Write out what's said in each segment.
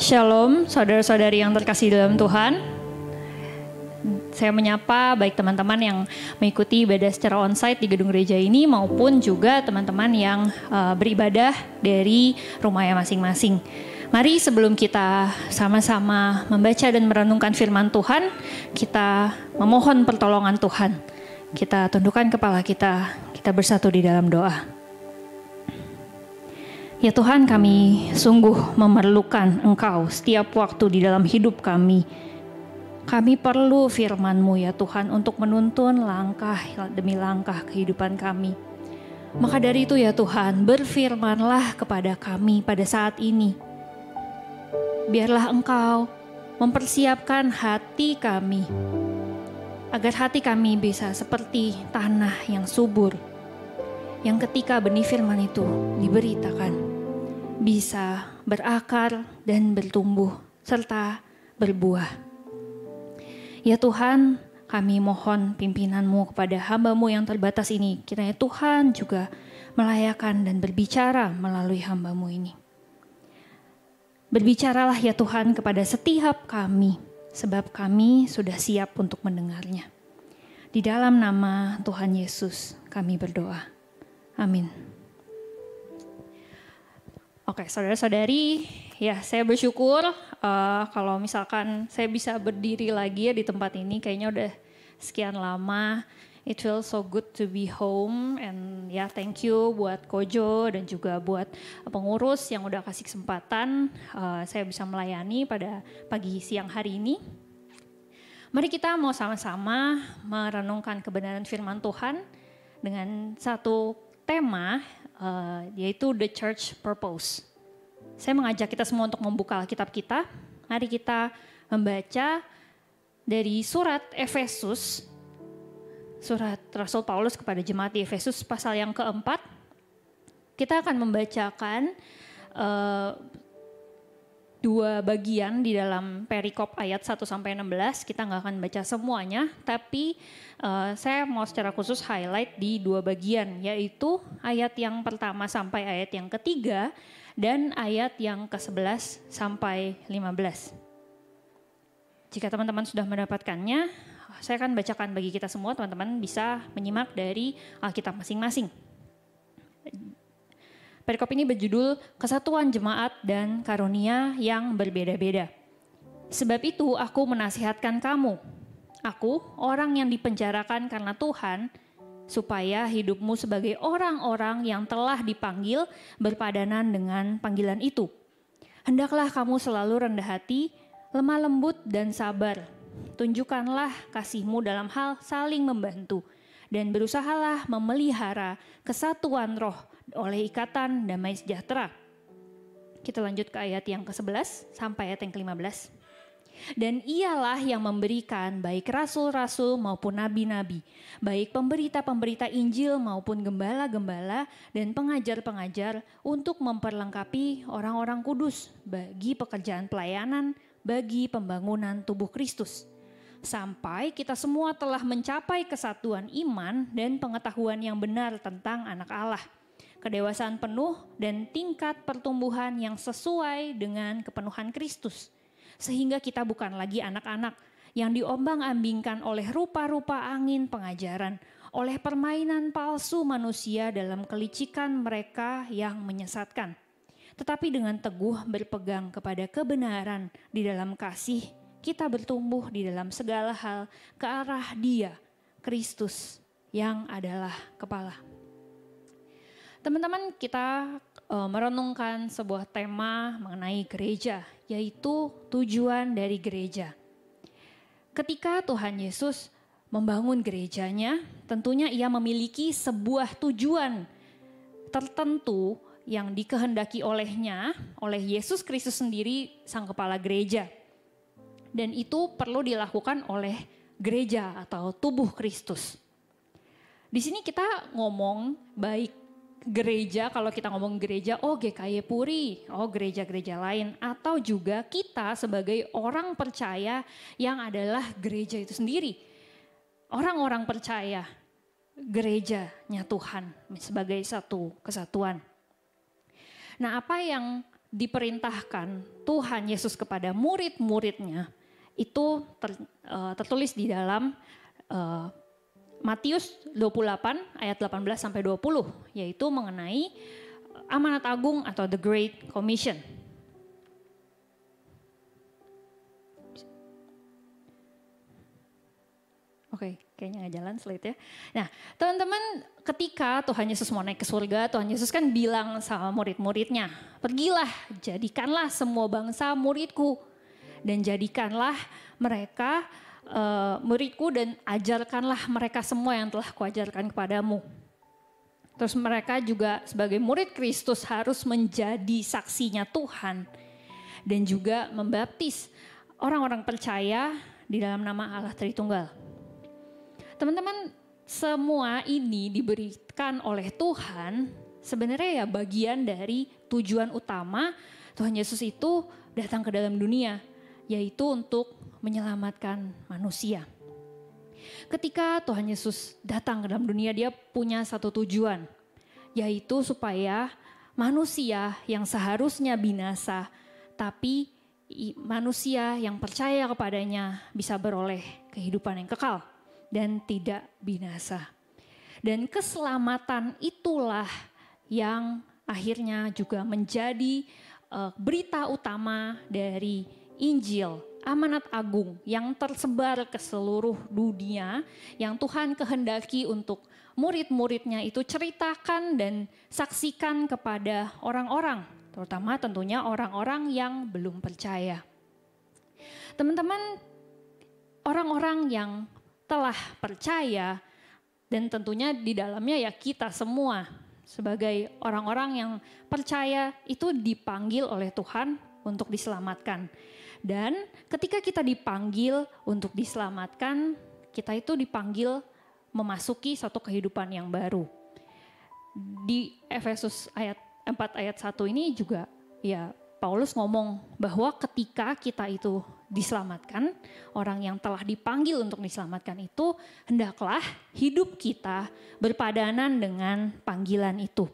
Shalom, saudara-saudari yang terkasih dalam Tuhan. Saya menyapa baik teman-teman yang mengikuti ibadah secara onsite di gedung gereja ini maupun juga teman-teman yang uh, beribadah dari rumahnya masing-masing. Mari sebelum kita sama-sama membaca dan merenungkan firman Tuhan, kita memohon pertolongan Tuhan. Kita tundukkan kepala kita, kita bersatu di dalam doa. Ya Tuhan kami sungguh memerlukan Engkau setiap waktu di dalam hidup kami. Kami perlu firman-Mu ya Tuhan untuk menuntun langkah demi langkah kehidupan kami. Maka dari itu ya Tuhan berfirmanlah kepada kami pada saat ini. Biarlah Engkau mempersiapkan hati kami agar hati kami bisa seperti tanah yang subur yang ketika benih firman itu diberitakan bisa berakar dan bertumbuh serta berbuah. Ya Tuhan, kami mohon pimpinanmu kepada hambamu yang terbatas ini. Kiranya Tuhan juga melayakan dan berbicara melalui hambamu ini. Berbicaralah ya Tuhan kepada setiap kami, sebab kami sudah siap untuk mendengarnya. Di dalam nama Tuhan Yesus kami berdoa. Amin. Oke, saudara-saudari, ya saya bersyukur uh, kalau misalkan saya bisa berdiri lagi ya di tempat ini. Kayaknya udah sekian lama. It feels so good to be home and ya thank you buat Kojo dan juga buat pengurus yang udah kasih kesempatan uh, saya bisa melayani pada pagi siang hari ini. Mari kita mau sama-sama merenungkan kebenaran firman Tuhan dengan satu tema uh, yaitu The Church Purpose. Saya mengajak kita semua untuk membuka kitab kita. Mari kita membaca dari surat Efesus, surat Rasul Paulus kepada jemaat di Efesus pasal yang keempat. Kita akan membacakan uh, dua bagian di dalam perikop ayat 1 sampai 16. Kita nggak akan baca semuanya, tapi uh, saya mau secara khusus highlight di dua bagian, yaitu ayat yang pertama sampai ayat yang ketiga dan ayat yang ke-11 sampai 15. Jika teman-teman sudah mendapatkannya, saya akan bacakan bagi kita semua, teman-teman bisa menyimak dari Alkitab masing-masing. Perikop ini berjudul Kesatuan Jemaat dan Karunia yang Berbeda-beda. Sebab itu aku menasihatkan kamu, aku orang yang dipenjarakan karena Tuhan, supaya hidupmu sebagai orang-orang yang telah dipanggil berpadanan dengan panggilan itu. Hendaklah kamu selalu rendah hati, lemah lembut dan sabar. Tunjukkanlah kasihmu dalam hal saling membantu dan berusahalah memelihara kesatuan roh oleh ikatan damai sejahtera. Kita lanjut ke ayat yang ke-11 sampai ayat yang ke-15. Dan ialah yang memberikan baik rasul-rasul maupun nabi-nabi, baik pemberita-pemberita Injil maupun gembala-gembala dan pengajar-pengajar untuk memperlengkapi orang-orang kudus bagi pekerjaan pelayanan, bagi pembangunan tubuh Kristus. Sampai kita semua telah mencapai kesatuan iman dan pengetahuan yang benar tentang anak Allah – kedewasaan penuh, dan tingkat pertumbuhan yang sesuai dengan kepenuhan Kristus. Sehingga kita bukan lagi anak-anak yang diombang-ambingkan oleh rupa-rupa angin pengajaran, oleh permainan palsu manusia dalam kelicikan mereka yang menyesatkan. Tetapi dengan teguh berpegang kepada kebenaran di dalam kasih, kita bertumbuh di dalam segala hal ke arah Dia, Kristus, yang adalah kepala. Teman-teman, kita uh, merenungkan sebuah tema mengenai gereja, yaitu tujuan dari gereja. Ketika Tuhan Yesus membangun gerejanya, tentunya ia memiliki sebuah tujuan tertentu yang dikehendaki olehnya, oleh Yesus Kristus sendiri, sang kepala gereja. Dan itu perlu dilakukan oleh gereja atau tubuh Kristus. Di sini kita ngomong baik gereja, kalau kita ngomong gereja, oh GKY Puri, oh gereja-gereja lain. Atau juga kita sebagai orang percaya yang adalah gereja itu sendiri. Orang-orang percaya gerejanya Tuhan sebagai satu kesatuan. Nah apa yang diperintahkan Tuhan Yesus kepada murid-muridnya itu ter, uh, tertulis di dalam uh, Matius 28 ayat 18 sampai 20 yaitu mengenai amanat agung atau the great commission. Oke, okay, kayaknya nggak jalan slide ya. Nah, teman-teman, ketika Tuhan Yesus mau naik ke surga, Tuhan Yesus kan bilang sama murid-muridnya, pergilah, jadikanlah semua bangsa muridku, dan jadikanlah mereka uh, muridku dan ajarkanlah mereka semua yang telah kuajarkan kepadamu. Terus mereka juga sebagai murid Kristus harus menjadi saksinya Tuhan dan juga membaptis orang-orang percaya di dalam nama Allah Tritunggal. Teman-teman, semua ini diberikan oleh Tuhan sebenarnya ya bagian dari tujuan utama Tuhan Yesus itu datang ke dalam dunia, yaitu untuk menyelamatkan manusia. Ketika Tuhan Yesus datang ke dalam dunia, dia punya satu tujuan, yaitu supaya manusia yang seharusnya binasa, tapi manusia yang percaya kepadanya bisa beroleh kehidupan yang kekal dan tidak binasa. Dan keselamatan itulah yang akhirnya juga menjadi uh, berita utama dari Injil, amanat agung yang tersebar ke seluruh dunia yang Tuhan kehendaki untuk murid-muridnya itu ceritakan dan saksikan kepada orang-orang, terutama tentunya orang-orang yang belum percaya. Teman-teman, orang-orang yang telah percaya dan tentunya di dalamnya ya kita semua sebagai orang-orang yang percaya itu dipanggil oleh Tuhan untuk diselamatkan. Dan ketika kita dipanggil untuk diselamatkan, kita itu dipanggil memasuki satu kehidupan yang baru. Di Efesus ayat 4 ayat 1 ini juga ya Paulus ngomong bahwa ketika kita itu diselamatkan, orang yang telah dipanggil untuk diselamatkan itu hendaklah hidup kita berpadanan dengan panggilan itu.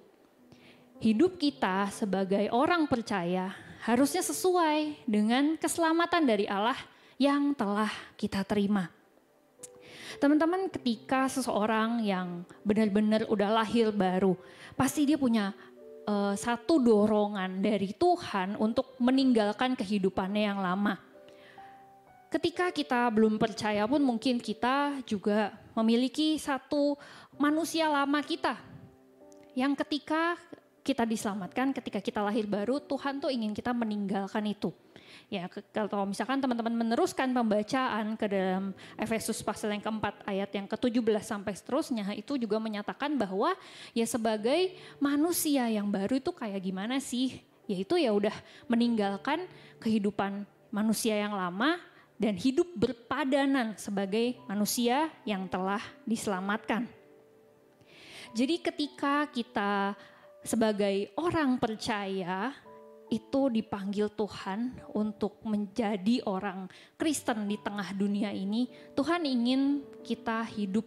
Hidup kita sebagai orang percaya harusnya sesuai dengan keselamatan dari Allah yang telah kita terima. Teman-teman, ketika seseorang yang benar-benar udah lahir baru, pasti dia punya uh, satu dorongan dari Tuhan untuk meninggalkan kehidupannya yang lama. Ketika kita belum percaya pun mungkin kita juga memiliki satu manusia lama kita yang ketika kita diselamatkan, ketika kita lahir baru, Tuhan tuh ingin kita meninggalkan itu. Ya, kalau misalkan teman-teman meneruskan pembacaan ke dalam Efesus pasal yang keempat ayat yang ke-17 sampai seterusnya itu juga menyatakan bahwa ya sebagai manusia yang baru itu kayak gimana sih? Yaitu ya udah meninggalkan kehidupan manusia yang lama dan hidup berpadanan sebagai manusia yang telah diselamatkan. Jadi ketika kita sebagai orang percaya itu dipanggil Tuhan untuk menjadi orang Kristen di tengah dunia ini, Tuhan ingin kita hidup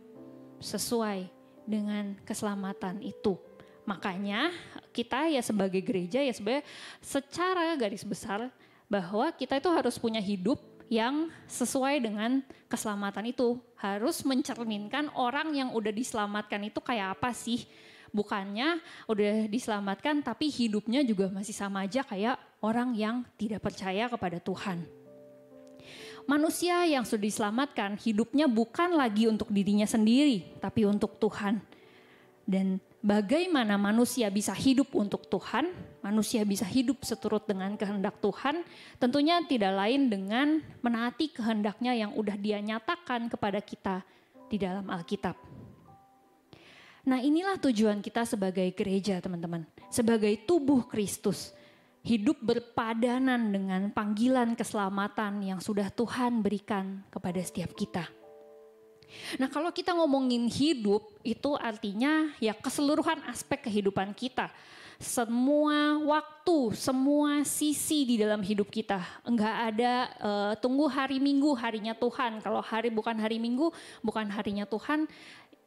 sesuai dengan keselamatan itu. Makanya kita ya sebagai gereja ya sebenarnya secara garis besar bahwa kita itu harus punya hidup yang sesuai dengan keselamatan itu. Harus mencerminkan orang yang udah diselamatkan itu kayak apa sih bukannya udah diselamatkan tapi hidupnya juga masih sama aja kayak orang yang tidak percaya kepada Tuhan. Manusia yang sudah diselamatkan hidupnya bukan lagi untuk dirinya sendiri tapi untuk Tuhan. Dan bagaimana manusia bisa hidup untuk Tuhan, manusia bisa hidup seturut dengan kehendak Tuhan, tentunya tidak lain dengan menaati kehendaknya yang udah dia nyatakan kepada kita di dalam Alkitab. Nah inilah tujuan kita sebagai gereja teman-teman. Sebagai tubuh Kristus. Hidup berpadanan dengan panggilan keselamatan yang sudah Tuhan berikan kepada setiap kita. Nah kalau kita ngomongin hidup itu artinya ya keseluruhan aspek kehidupan kita. Semua waktu, semua sisi di dalam hidup kita. Enggak ada uh, tunggu hari minggu harinya Tuhan. Kalau hari bukan hari minggu, bukan harinya Tuhan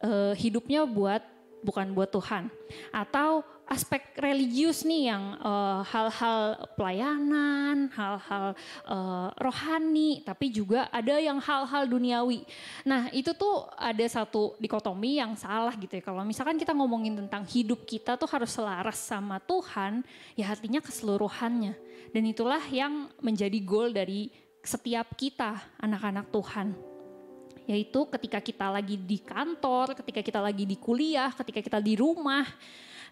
uh, hidupnya buat bukan buat Tuhan. Atau aspek religius nih yang uh, hal-hal pelayanan, hal-hal uh, rohani, tapi juga ada yang hal-hal duniawi. Nah itu tuh ada satu dikotomi yang salah gitu ya. Kalau misalkan kita ngomongin tentang hidup kita tuh harus selaras sama Tuhan, ya artinya keseluruhannya. Dan itulah yang menjadi goal dari setiap kita anak-anak Tuhan yaitu ketika kita lagi di kantor, ketika kita lagi di kuliah, ketika kita di rumah,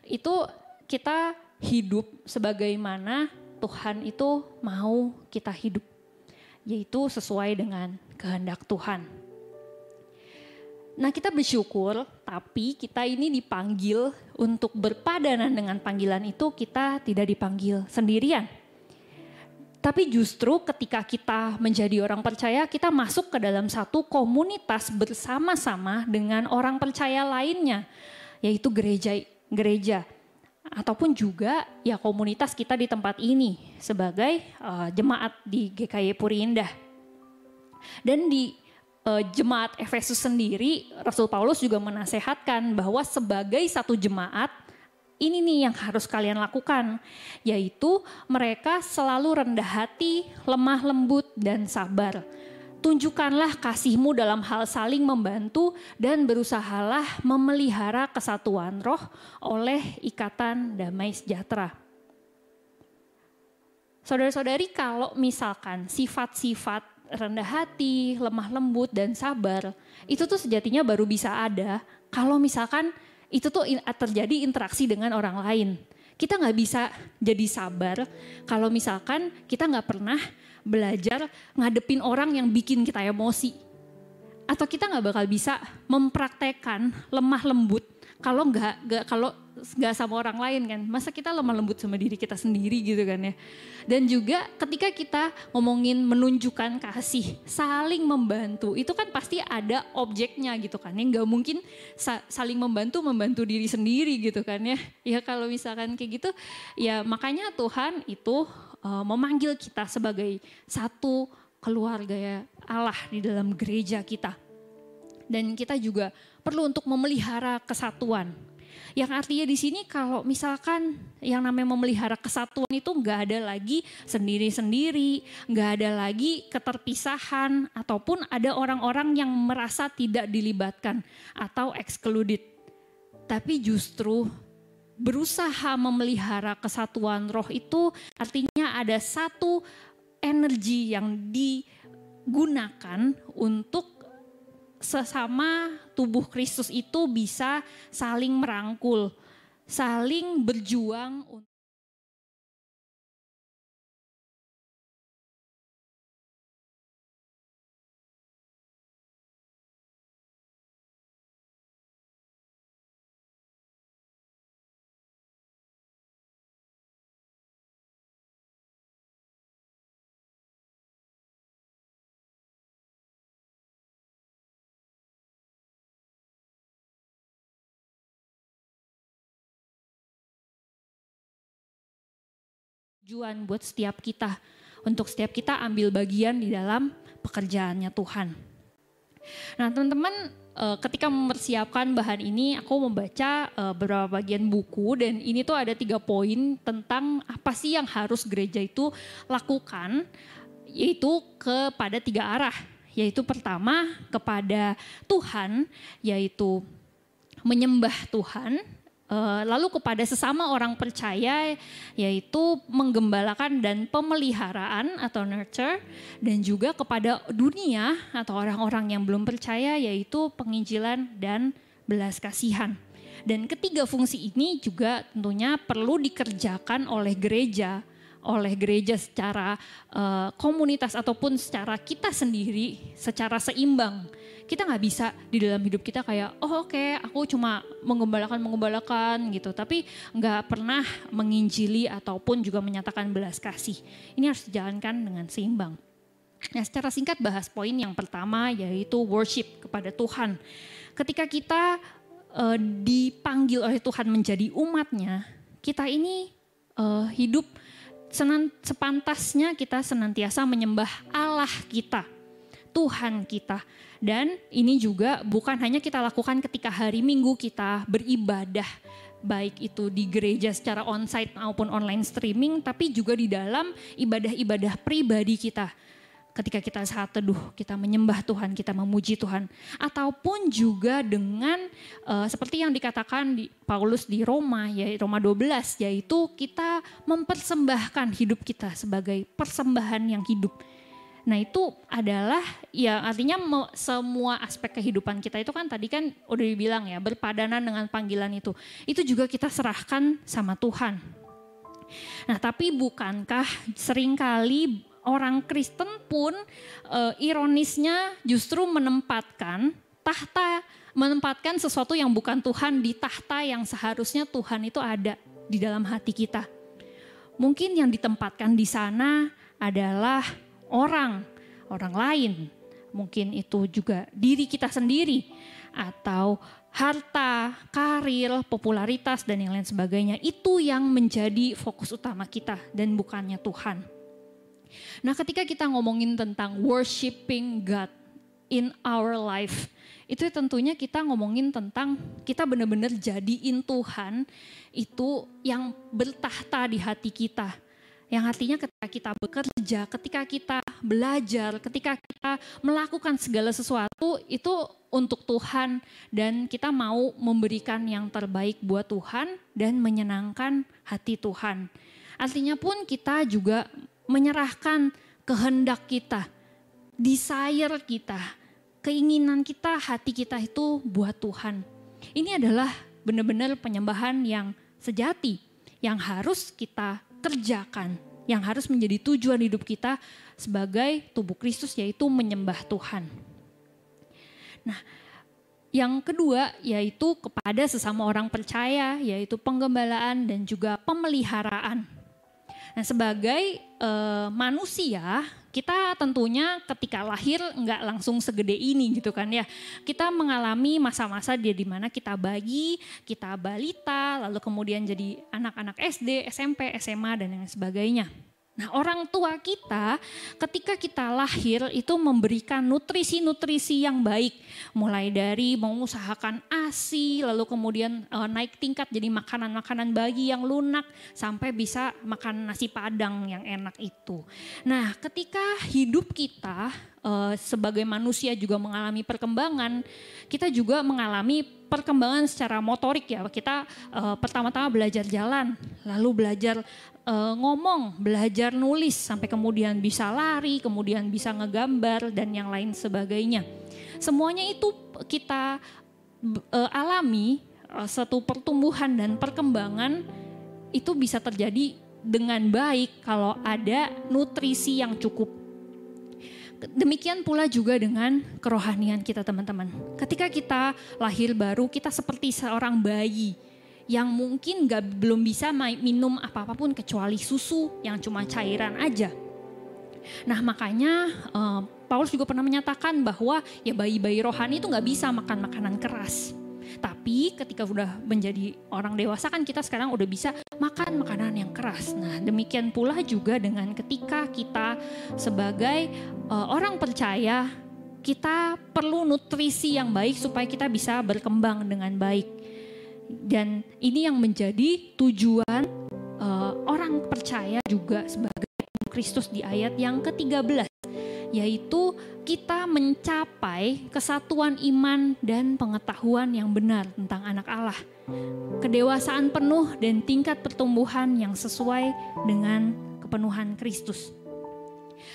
itu kita hidup sebagaimana Tuhan itu mau kita hidup, yaitu sesuai dengan kehendak Tuhan. Nah, kita bersyukur, tapi kita ini dipanggil untuk berpadanan dengan panggilan itu, kita tidak dipanggil sendirian tapi justru ketika kita menjadi orang percaya, kita masuk ke dalam satu komunitas bersama-sama dengan orang percaya lainnya, yaitu gereja gereja ataupun juga ya komunitas kita di tempat ini sebagai uh, jemaat di GKY Puri Indah. Dan di uh, jemaat Efesus sendiri, Rasul Paulus juga menasehatkan bahwa sebagai satu jemaat ini nih yang harus kalian lakukan, yaitu mereka selalu rendah hati, lemah lembut, dan sabar. Tunjukkanlah kasihmu dalam hal saling membantu dan berusahalah memelihara kesatuan roh oleh ikatan damai sejahtera. Saudara-saudari kalau misalkan sifat-sifat rendah hati, lemah lembut, dan sabar, itu tuh sejatinya baru bisa ada kalau misalkan itu tuh terjadi interaksi dengan orang lain. Kita nggak bisa jadi sabar kalau misalkan kita nggak pernah belajar ngadepin orang yang bikin kita emosi. Atau kita nggak bakal bisa mempraktekkan lemah lembut kalau nggak nggak kalau nggak sama orang lain kan? Masa kita lemah lembut sama diri kita sendiri gitu kan ya? Dan juga ketika kita ngomongin menunjukkan kasih saling membantu itu kan pasti ada objeknya gitu kan ya? Nggak mungkin sa saling membantu membantu diri sendiri gitu kan ya? Ya kalau misalkan kayak gitu ya makanya Tuhan itu uh, memanggil kita sebagai satu keluarga ya Allah di dalam gereja kita dan kita juga perlu untuk memelihara kesatuan. Yang artinya di sini kalau misalkan yang namanya memelihara kesatuan itu nggak ada lagi sendiri-sendiri, nggak ada lagi keterpisahan ataupun ada orang-orang yang merasa tidak dilibatkan atau excluded. Tapi justru berusaha memelihara kesatuan roh itu artinya ada satu energi yang digunakan untuk sesama tubuh Kristus itu bisa saling merangkul, saling berjuang tujuan buat setiap kita. Untuk setiap kita ambil bagian di dalam pekerjaannya Tuhan. Nah teman-teman eh, ketika mempersiapkan bahan ini aku membaca eh, beberapa bagian buku dan ini tuh ada tiga poin tentang apa sih yang harus gereja itu lakukan yaitu kepada tiga arah yaitu pertama kepada Tuhan yaitu menyembah Tuhan lalu kepada sesama orang percaya yaitu menggembalakan dan pemeliharaan atau nurture dan juga kepada dunia atau orang-orang yang belum percaya yaitu penginjilan dan belas kasihan. Dan ketiga fungsi ini juga tentunya perlu dikerjakan oleh gereja oleh gereja secara uh, komunitas ataupun secara kita sendiri secara seimbang kita nggak bisa di dalam hidup kita kayak oh oke okay, aku cuma mengembalakan mengembalakan gitu. Tapi nggak pernah menginjili ataupun juga menyatakan belas kasih. Ini harus dijalankan dengan seimbang. Nah secara singkat bahas poin yang pertama yaitu worship kepada Tuhan. Ketika kita uh, dipanggil oleh Tuhan menjadi umatnya kita ini uh, hidup senan, sepantasnya kita senantiasa menyembah Allah kita Tuhan kita. Dan ini juga bukan hanya kita lakukan ketika hari Minggu kita beribadah, baik itu di gereja secara onsite maupun online streaming, tapi juga di dalam ibadah-ibadah pribadi kita. Ketika kita saat teduh, kita menyembah Tuhan, kita memuji Tuhan, ataupun juga dengan uh, seperti yang dikatakan di Paulus di Roma, ya Roma 12, yaitu kita mempersembahkan hidup kita sebagai persembahan yang hidup Nah itu adalah ya artinya semua aspek kehidupan kita itu kan tadi kan udah dibilang ya berpadanan dengan panggilan itu. Itu juga kita serahkan sama Tuhan. Nah tapi bukankah sering kali orang Kristen pun e, ironisnya justru menempatkan tahta menempatkan sesuatu yang bukan Tuhan di tahta yang seharusnya Tuhan itu ada di dalam hati kita. Mungkin yang ditempatkan di sana adalah orang, orang lain. Mungkin itu juga diri kita sendiri atau harta, karir, popularitas dan yang lain sebagainya. Itu yang menjadi fokus utama kita dan bukannya Tuhan. Nah, ketika kita ngomongin tentang worshiping God in our life, itu tentunya kita ngomongin tentang kita benar-benar jadiin Tuhan itu yang bertahta di hati kita yang artinya ketika kita bekerja, ketika kita belajar, ketika kita melakukan segala sesuatu itu untuk Tuhan dan kita mau memberikan yang terbaik buat Tuhan dan menyenangkan hati Tuhan. Artinya pun kita juga menyerahkan kehendak kita, desire kita, keinginan kita, hati kita itu buat Tuhan. Ini adalah benar-benar penyembahan yang sejati yang harus kita kerjakan yang harus menjadi tujuan hidup kita sebagai tubuh Kristus yaitu menyembah Tuhan. Nah, yang kedua yaitu kepada sesama orang percaya yaitu penggembalaan dan juga pemeliharaan. Nah, sebagai e, manusia kita tentunya ketika lahir nggak langsung segede ini gitu kan ya. Kita mengalami masa-masa dia di mana kita bayi, kita balita, lalu kemudian jadi anak-anak SD, SMP, SMA dan lain sebagainya. Nah, orang tua kita ketika kita lahir itu memberikan nutrisi-nutrisi yang baik, mulai dari mengusahakan ASI, lalu kemudian e, naik tingkat jadi makanan-makanan bayi yang lunak sampai bisa makan nasi padang yang enak itu. Nah, ketika hidup kita e, sebagai manusia juga mengalami perkembangan, kita juga mengalami perkembangan secara motorik ya. Kita e, pertama-tama belajar jalan, lalu belajar uh, ngomong, belajar nulis sampai kemudian bisa lari, kemudian bisa ngegambar dan yang lain sebagainya. Semuanya itu kita uh, alami uh, satu pertumbuhan dan perkembangan itu bisa terjadi dengan baik kalau ada nutrisi yang cukup. Demikian pula juga dengan kerohanian kita teman-teman. Ketika kita lahir baru, kita seperti seorang bayi yang mungkin gak, belum bisa minum apa-apapun kecuali susu yang cuma cairan aja. Nah makanya uh, Paulus juga pernah menyatakan bahwa ya bayi-bayi rohani itu gak bisa makan makanan keras. Tapi ketika sudah menjadi orang dewasa kan kita sekarang udah bisa makan makanan yang keras. Nah demikian pula juga dengan ketika kita sebagai uh, orang percaya kita perlu nutrisi yang baik supaya kita bisa berkembang dengan baik. Dan ini yang menjadi tujuan uh, orang percaya juga sebagai Kristus di ayat yang ke-13 yaitu kita mencapai kesatuan iman dan pengetahuan yang benar tentang anak Allah. Kedewasaan penuh dan tingkat pertumbuhan yang sesuai dengan kepenuhan Kristus.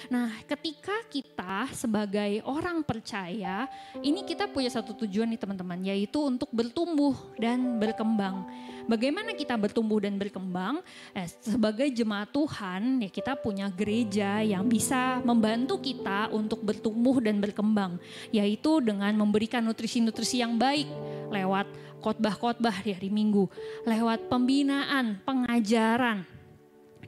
Nah, ketika kita sebagai orang percaya, ini kita punya satu tujuan nih teman-teman, yaitu untuk bertumbuh dan berkembang. Bagaimana kita bertumbuh dan berkembang? Eh, sebagai jemaat Tuhan, ya kita punya gereja yang bisa membantu kita untuk bertumbuh dan berkembang, yaitu dengan memberikan nutrisi-nutrisi yang baik lewat khotbah-khotbah di hari Minggu, lewat pembinaan, pengajaran,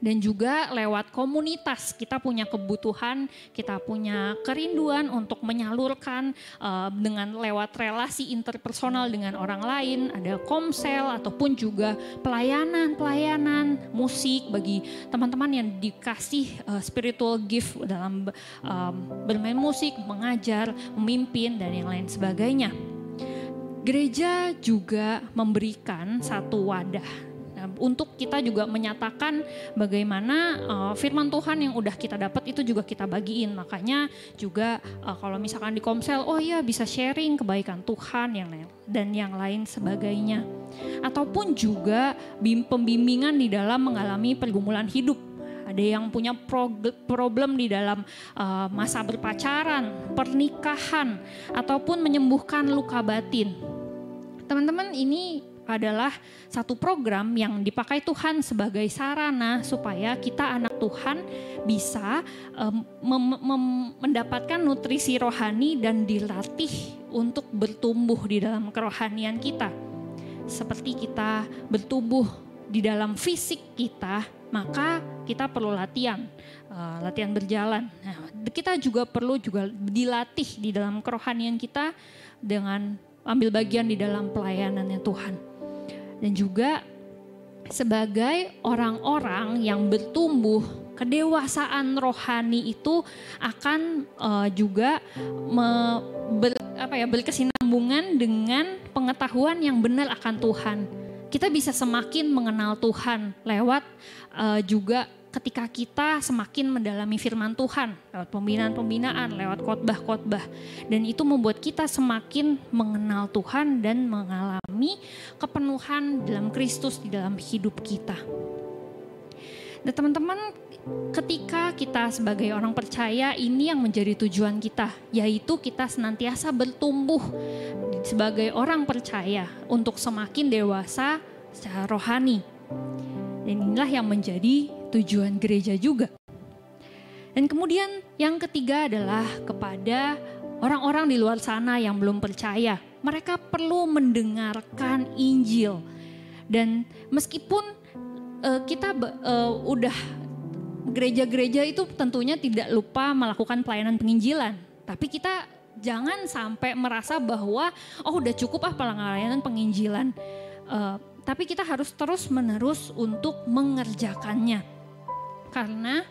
dan juga lewat komunitas kita punya kebutuhan, kita punya kerinduan untuk menyalurkan uh, dengan lewat relasi interpersonal dengan orang lain, ada komsel ataupun juga pelayanan-pelayanan musik bagi teman-teman yang dikasih uh, spiritual gift dalam um, bermain musik, mengajar, memimpin dan yang lain sebagainya. Gereja juga memberikan satu wadah untuk kita juga menyatakan bagaimana uh, firman Tuhan yang udah kita dapat itu juga kita bagiin. Makanya juga uh, kalau misalkan di Komsel, oh iya bisa sharing kebaikan Tuhan yang lain dan yang lain sebagainya. Ataupun juga pembimbingan di dalam mengalami pergumulan hidup ada yang punya problem di dalam uh, masa berpacaran, pernikahan, ataupun menyembuhkan luka batin. Teman-teman, ini adalah satu program yang dipakai Tuhan sebagai sarana supaya kita anak Tuhan bisa um, mendapatkan nutrisi rohani dan dilatih untuk bertumbuh di dalam kerohanian kita. Seperti kita bertumbuh di dalam fisik kita, maka kita perlu latihan, uh, latihan berjalan. Nah, kita juga perlu juga dilatih di dalam kerohanian kita dengan ambil bagian di dalam pelayanannya Tuhan dan juga sebagai orang-orang yang bertumbuh kedewasaan rohani itu akan uh, juga me, ber, apa ya berkesinambungan dengan pengetahuan yang benar akan Tuhan. Kita bisa semakin mengenal Tuhan lewat uh, juga ketika kita semakin mendalami firman Tuhan lewat pembinaan-pembinaan, lewat khotbah-khotbah dan itu membuat kita semakin mengenal Tuhan dan mengalami kepenuhan dalam Kristus di dalam hidup kita. Dan teman-teman, ketika kita sebagai orang percaya ini yang menjadi tujuan kita, yaitu kita senantiasa bertumbuh sebagai orang percaya untuk semakin dewasa secara rohani. Dan inilah yang menjadi tujuan gereja juga. Dan kemudian yang ketiga adalah kepada orang-orang di luar sana yang belum percaya. Mereka perlu mendengarkan Injil. Dan meskipun uh, kita uh, udah gereja-gereja itu tentunya tidak lupa melakukan pelayanan penginjilan, tapi kita jangan sampai merasa bahwa oh udah cukup ah pelayanan penginjilan. Uh, tapi kita harus terus menerus untuk mengerjakannya karena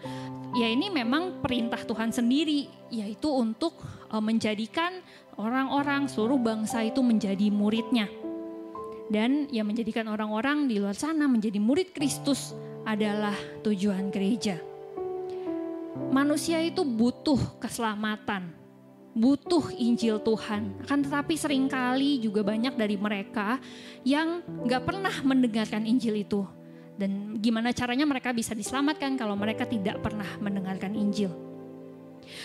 ya ini memang perintah Tuhan sendiri yaitu untuk uh, menjadikan orang-orang seluruh bangsa itu menjadi muridnya. Dan ya menjadikan orang-orang di luar sana menjadi murid Kristus adalah tujuan gereja. Manusia itu butuh keselamatan, butuh Injil Tuhan. Akan tetapi sering kali juga banyak dari mereka yang gak pernah mendengarkan Injil itu dan gimana caranya mereka bisa diselamatkan kalau mereka tidak pernah mendengarkan Injil.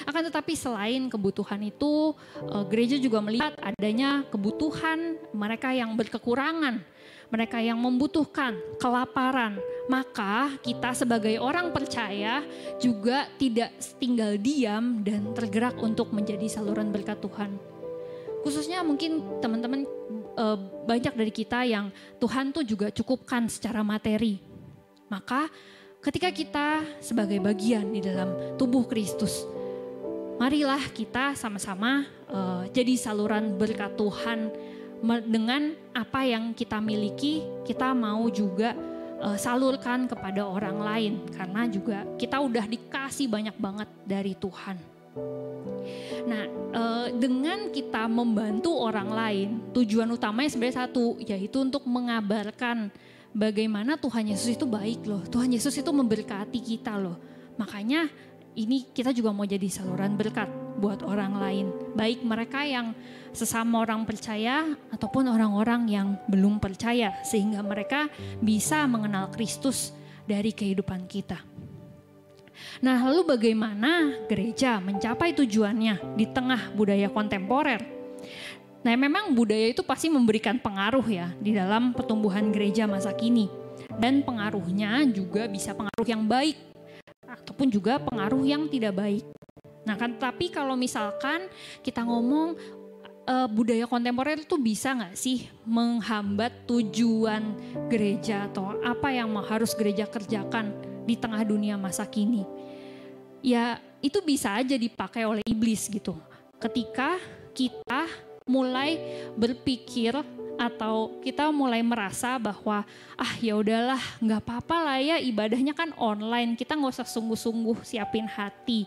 Akan tetapi selain kebutuhan itu, eh, gereja juga melihat adanya kebutuhan mereka yang berkekurangan, mereka yang membutuhkan kelaparan. Maka kita sebagai orang percaya juga tidak tinggal diam dan tergerak untuk menjadi saluran berkat Tuhan. Khususnya mungkin teman-teman uh, banyak dari kita yang Tuhan tuh juga cukupkan secara materi. Maka ketika kita sebagai bagian di dalam tubuh Kristus, marilah kita sama-sama uh, jadi saluran berkat Tuhan dengan apa yang kita miliki, kita mau juga uh, salurkan kepada orang lain karena juga kita udah dikasih banyak banget dari Tuhan. Nah, eh, dengan kita membantu orang lain, tujuan utamanya sebenarnya satu, yaitu untuk mengabarkan bagaimana Tuhan Yesus itu baik loh. Tuhan Yesus itu memberkati kita loh. Makanya ini kita juga mau jadi saluran berkat buat orang lain. Baik mereka yang sesama orang percaya ataupun orang-orang yang belum percaya. Sehingga mereka bisa mengenal Kristus dari kehidupan kita. Nah, lalu bagaimana gereja mencapai tujuannya di tengah budaya kontemporer? Nah, memang budaya itu pasti memberikan pengaruh ya di dalam pertumbuhan gereja masa kini. Dan pengaruhnya juga bisa pengaruh yang baik ataupun juga pengaruh yang tidak baik. Nah, kan tapi kalau misalkan kita ngomong uh, budaya kontemporer itu bisa nggak sih menghambat tujuan gereja atau apa yang harus gereja kerjakan di tengah dunia masa kini. Ya, itu bisa aja dipakai oleh iblis gitu. Ketika kita mulai berpikir atau kita mulai merasa bahwa ah ya udahlah nggak apa-apa lah ya ibadahnya kan online kita nggak usah sungguh-sungguh siapin hati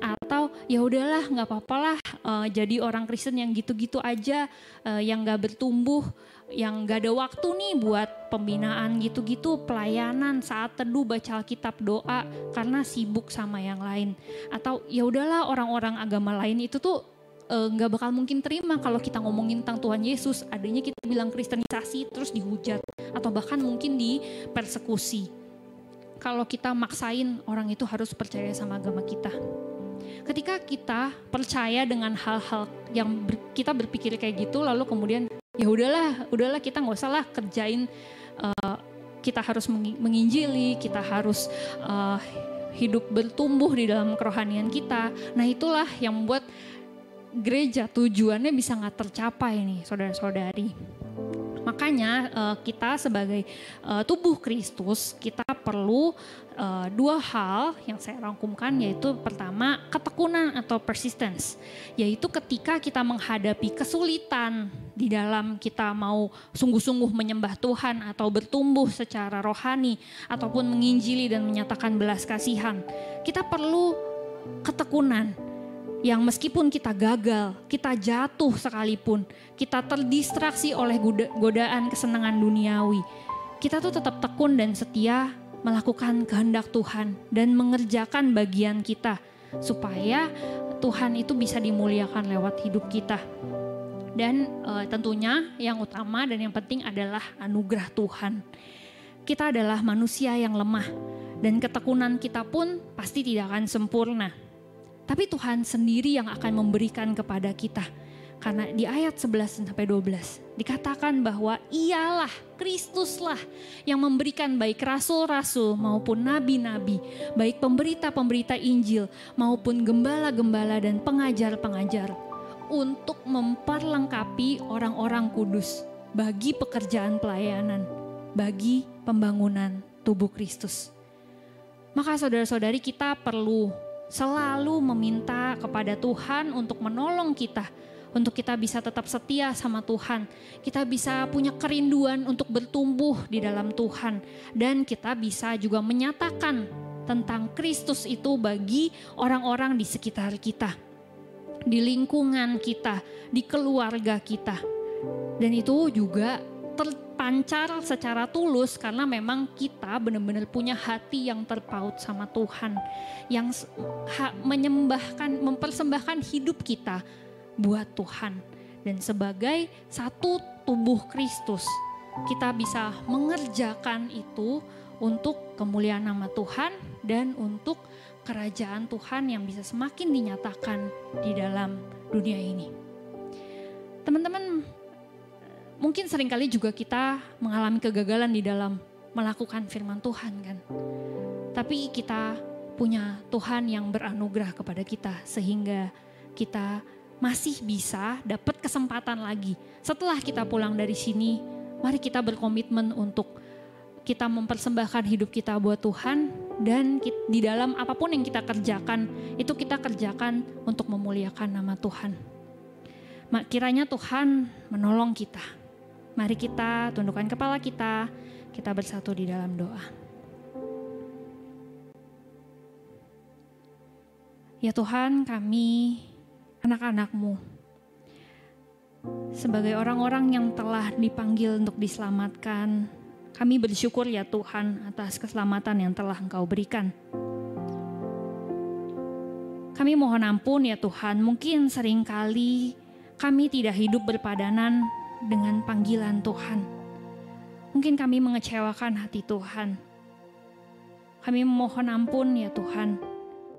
atau ya udahlah nggak apa-apa lah uh, jadi orang Kristen yang gitu-gitu aja uh, yang nggak bertumbuh yang gak ada waktu nih buat pembinaan gitu-gitu, pelayanan saat teduh baca Alkitab doa karena sibuk sama yang lain. Atau ya udahlah orang-orang agama lain itu tuh nggak uh, bakal mungkin terima kalau kita ngomongin tentang Tuhan Yesus. Adanya kita bilang kristenisasi terus dihujat atau bahkan mungkin dipersekusi. Kalau kita maksain orang itu harus percaya sama agama kita. Ketika kita percaya dengan hal-hal yang ber, kita berpikir kayak gitu lalu kemudian ya udahlah udahlah kita nggak usah lah kerjain uh, kita harus menginjili kita harus uh, hidup bertumbuh di dalam kerohanian kita. Nah itulah yang membuat gereja tujuannya bisa nggak tercapai nih saudara-saudari. Makanya uh, kita sebagai uh, tubuh Kristus kita perlu uh, dua hal yang saya rangkumkan yaitu pertama ketekunan atau persistence. Yaitu ketika kita menghadapi kesulitan di dalam kita mau sungguh-sungguh menyembah Tuhan atau bertumbuh secara rohani ataupun menginjili dan menyatakan belas kasihan. Kita perlu ketekunan yang meskipun kita gagal, kita jatuh sekalipun, kita terdistraksi oleh godaan kesenangan duniawi, kita tuh tetap tekun dan setia melakukan kehendak Tuhan dan mengerjakan bagian kita supaya Tuhan itu bisa dimuliakan lewat hidup kita. Dan e, tentunya yang utama dan yang penting adalah anugerah Tuhan. Kita adalah manusia yang lemah dan ketekunan kita pun pasti tidak akan sempurna tapi Tuhan sendiri yang akan memberikan kepada kita. Karena di ayat 11 sampai 12 dikatakan bahwa ialah Kristuslah yang memberikan baik rasul-rasul maupun nabi-nabi, baik pemberita-pemberita Injil maupun gembala-gembala dan pengajar-pengajar untuk memperlengkapi orang-orang kudus bagi pekerjaan pelayanan, bagi pembangunan tubuh Kristus. Maka saudara-saudari kita perlu selalu meminta kepada Tuhan untuk menolong kita, untuk kita bisa tetap setia sama Tuhan. Kita bisa punya kerinduan untuk bertumbuh di dalam Tuhan, dan kita bisa juga menyatakan tentang Kristus itu bagi orang-orang di sekitar kita, di lingkungan kita, di keluarga kita, dan itu juga terpancar secara tulus karena memang kita benar-benar punya hati yang terpaut sama Tuhan yang menyembahkan mempersembahkan hidup kita buat Tuhan dan sebagai satu tubuh Kristus kita bisa mengerjakan itu untuk kemuliaan nama Tuhan dan untuk kerajaan Tuhan yang bisa semakin dinyatakan di dalam dunia ini. Teman-teman mungkin sering kali juga kita mengalami kegagalan di dalam melakukan firman Tuhan kan. Tapi kita punya Tuhan yang beranugerah kepada kita sehingga kita masih bisa dapat kesempatan lagi. Setelah kita pulang dari sini, mari kita berkomitmen untuk kita mempersembahkan hidup kita buat Tuhan dan di dalam apa pun yang kita kerjakan, itu kita kerjakan untuk memuliakan nama Tuhan. Kiranya Tuhan menolong kita Mari kita tundukkan kepala kita, kita bersatu di dalam doa. Ya Tuhan, kami anak-anakmu, sebagai orang-orang yang telah dipanggil untuk diselamatkan, kami bersyukur ya Tuhan atas keselamatan yang telah Engkau berikan. Kami mohon ampun ya Tuhan, mungkin sering kali kami tidak hidup berpadanan dengan panggilan Tuhan. Mungkin kami mengecewakan hati Tuhan. Kami memohon ampun ya Tuhan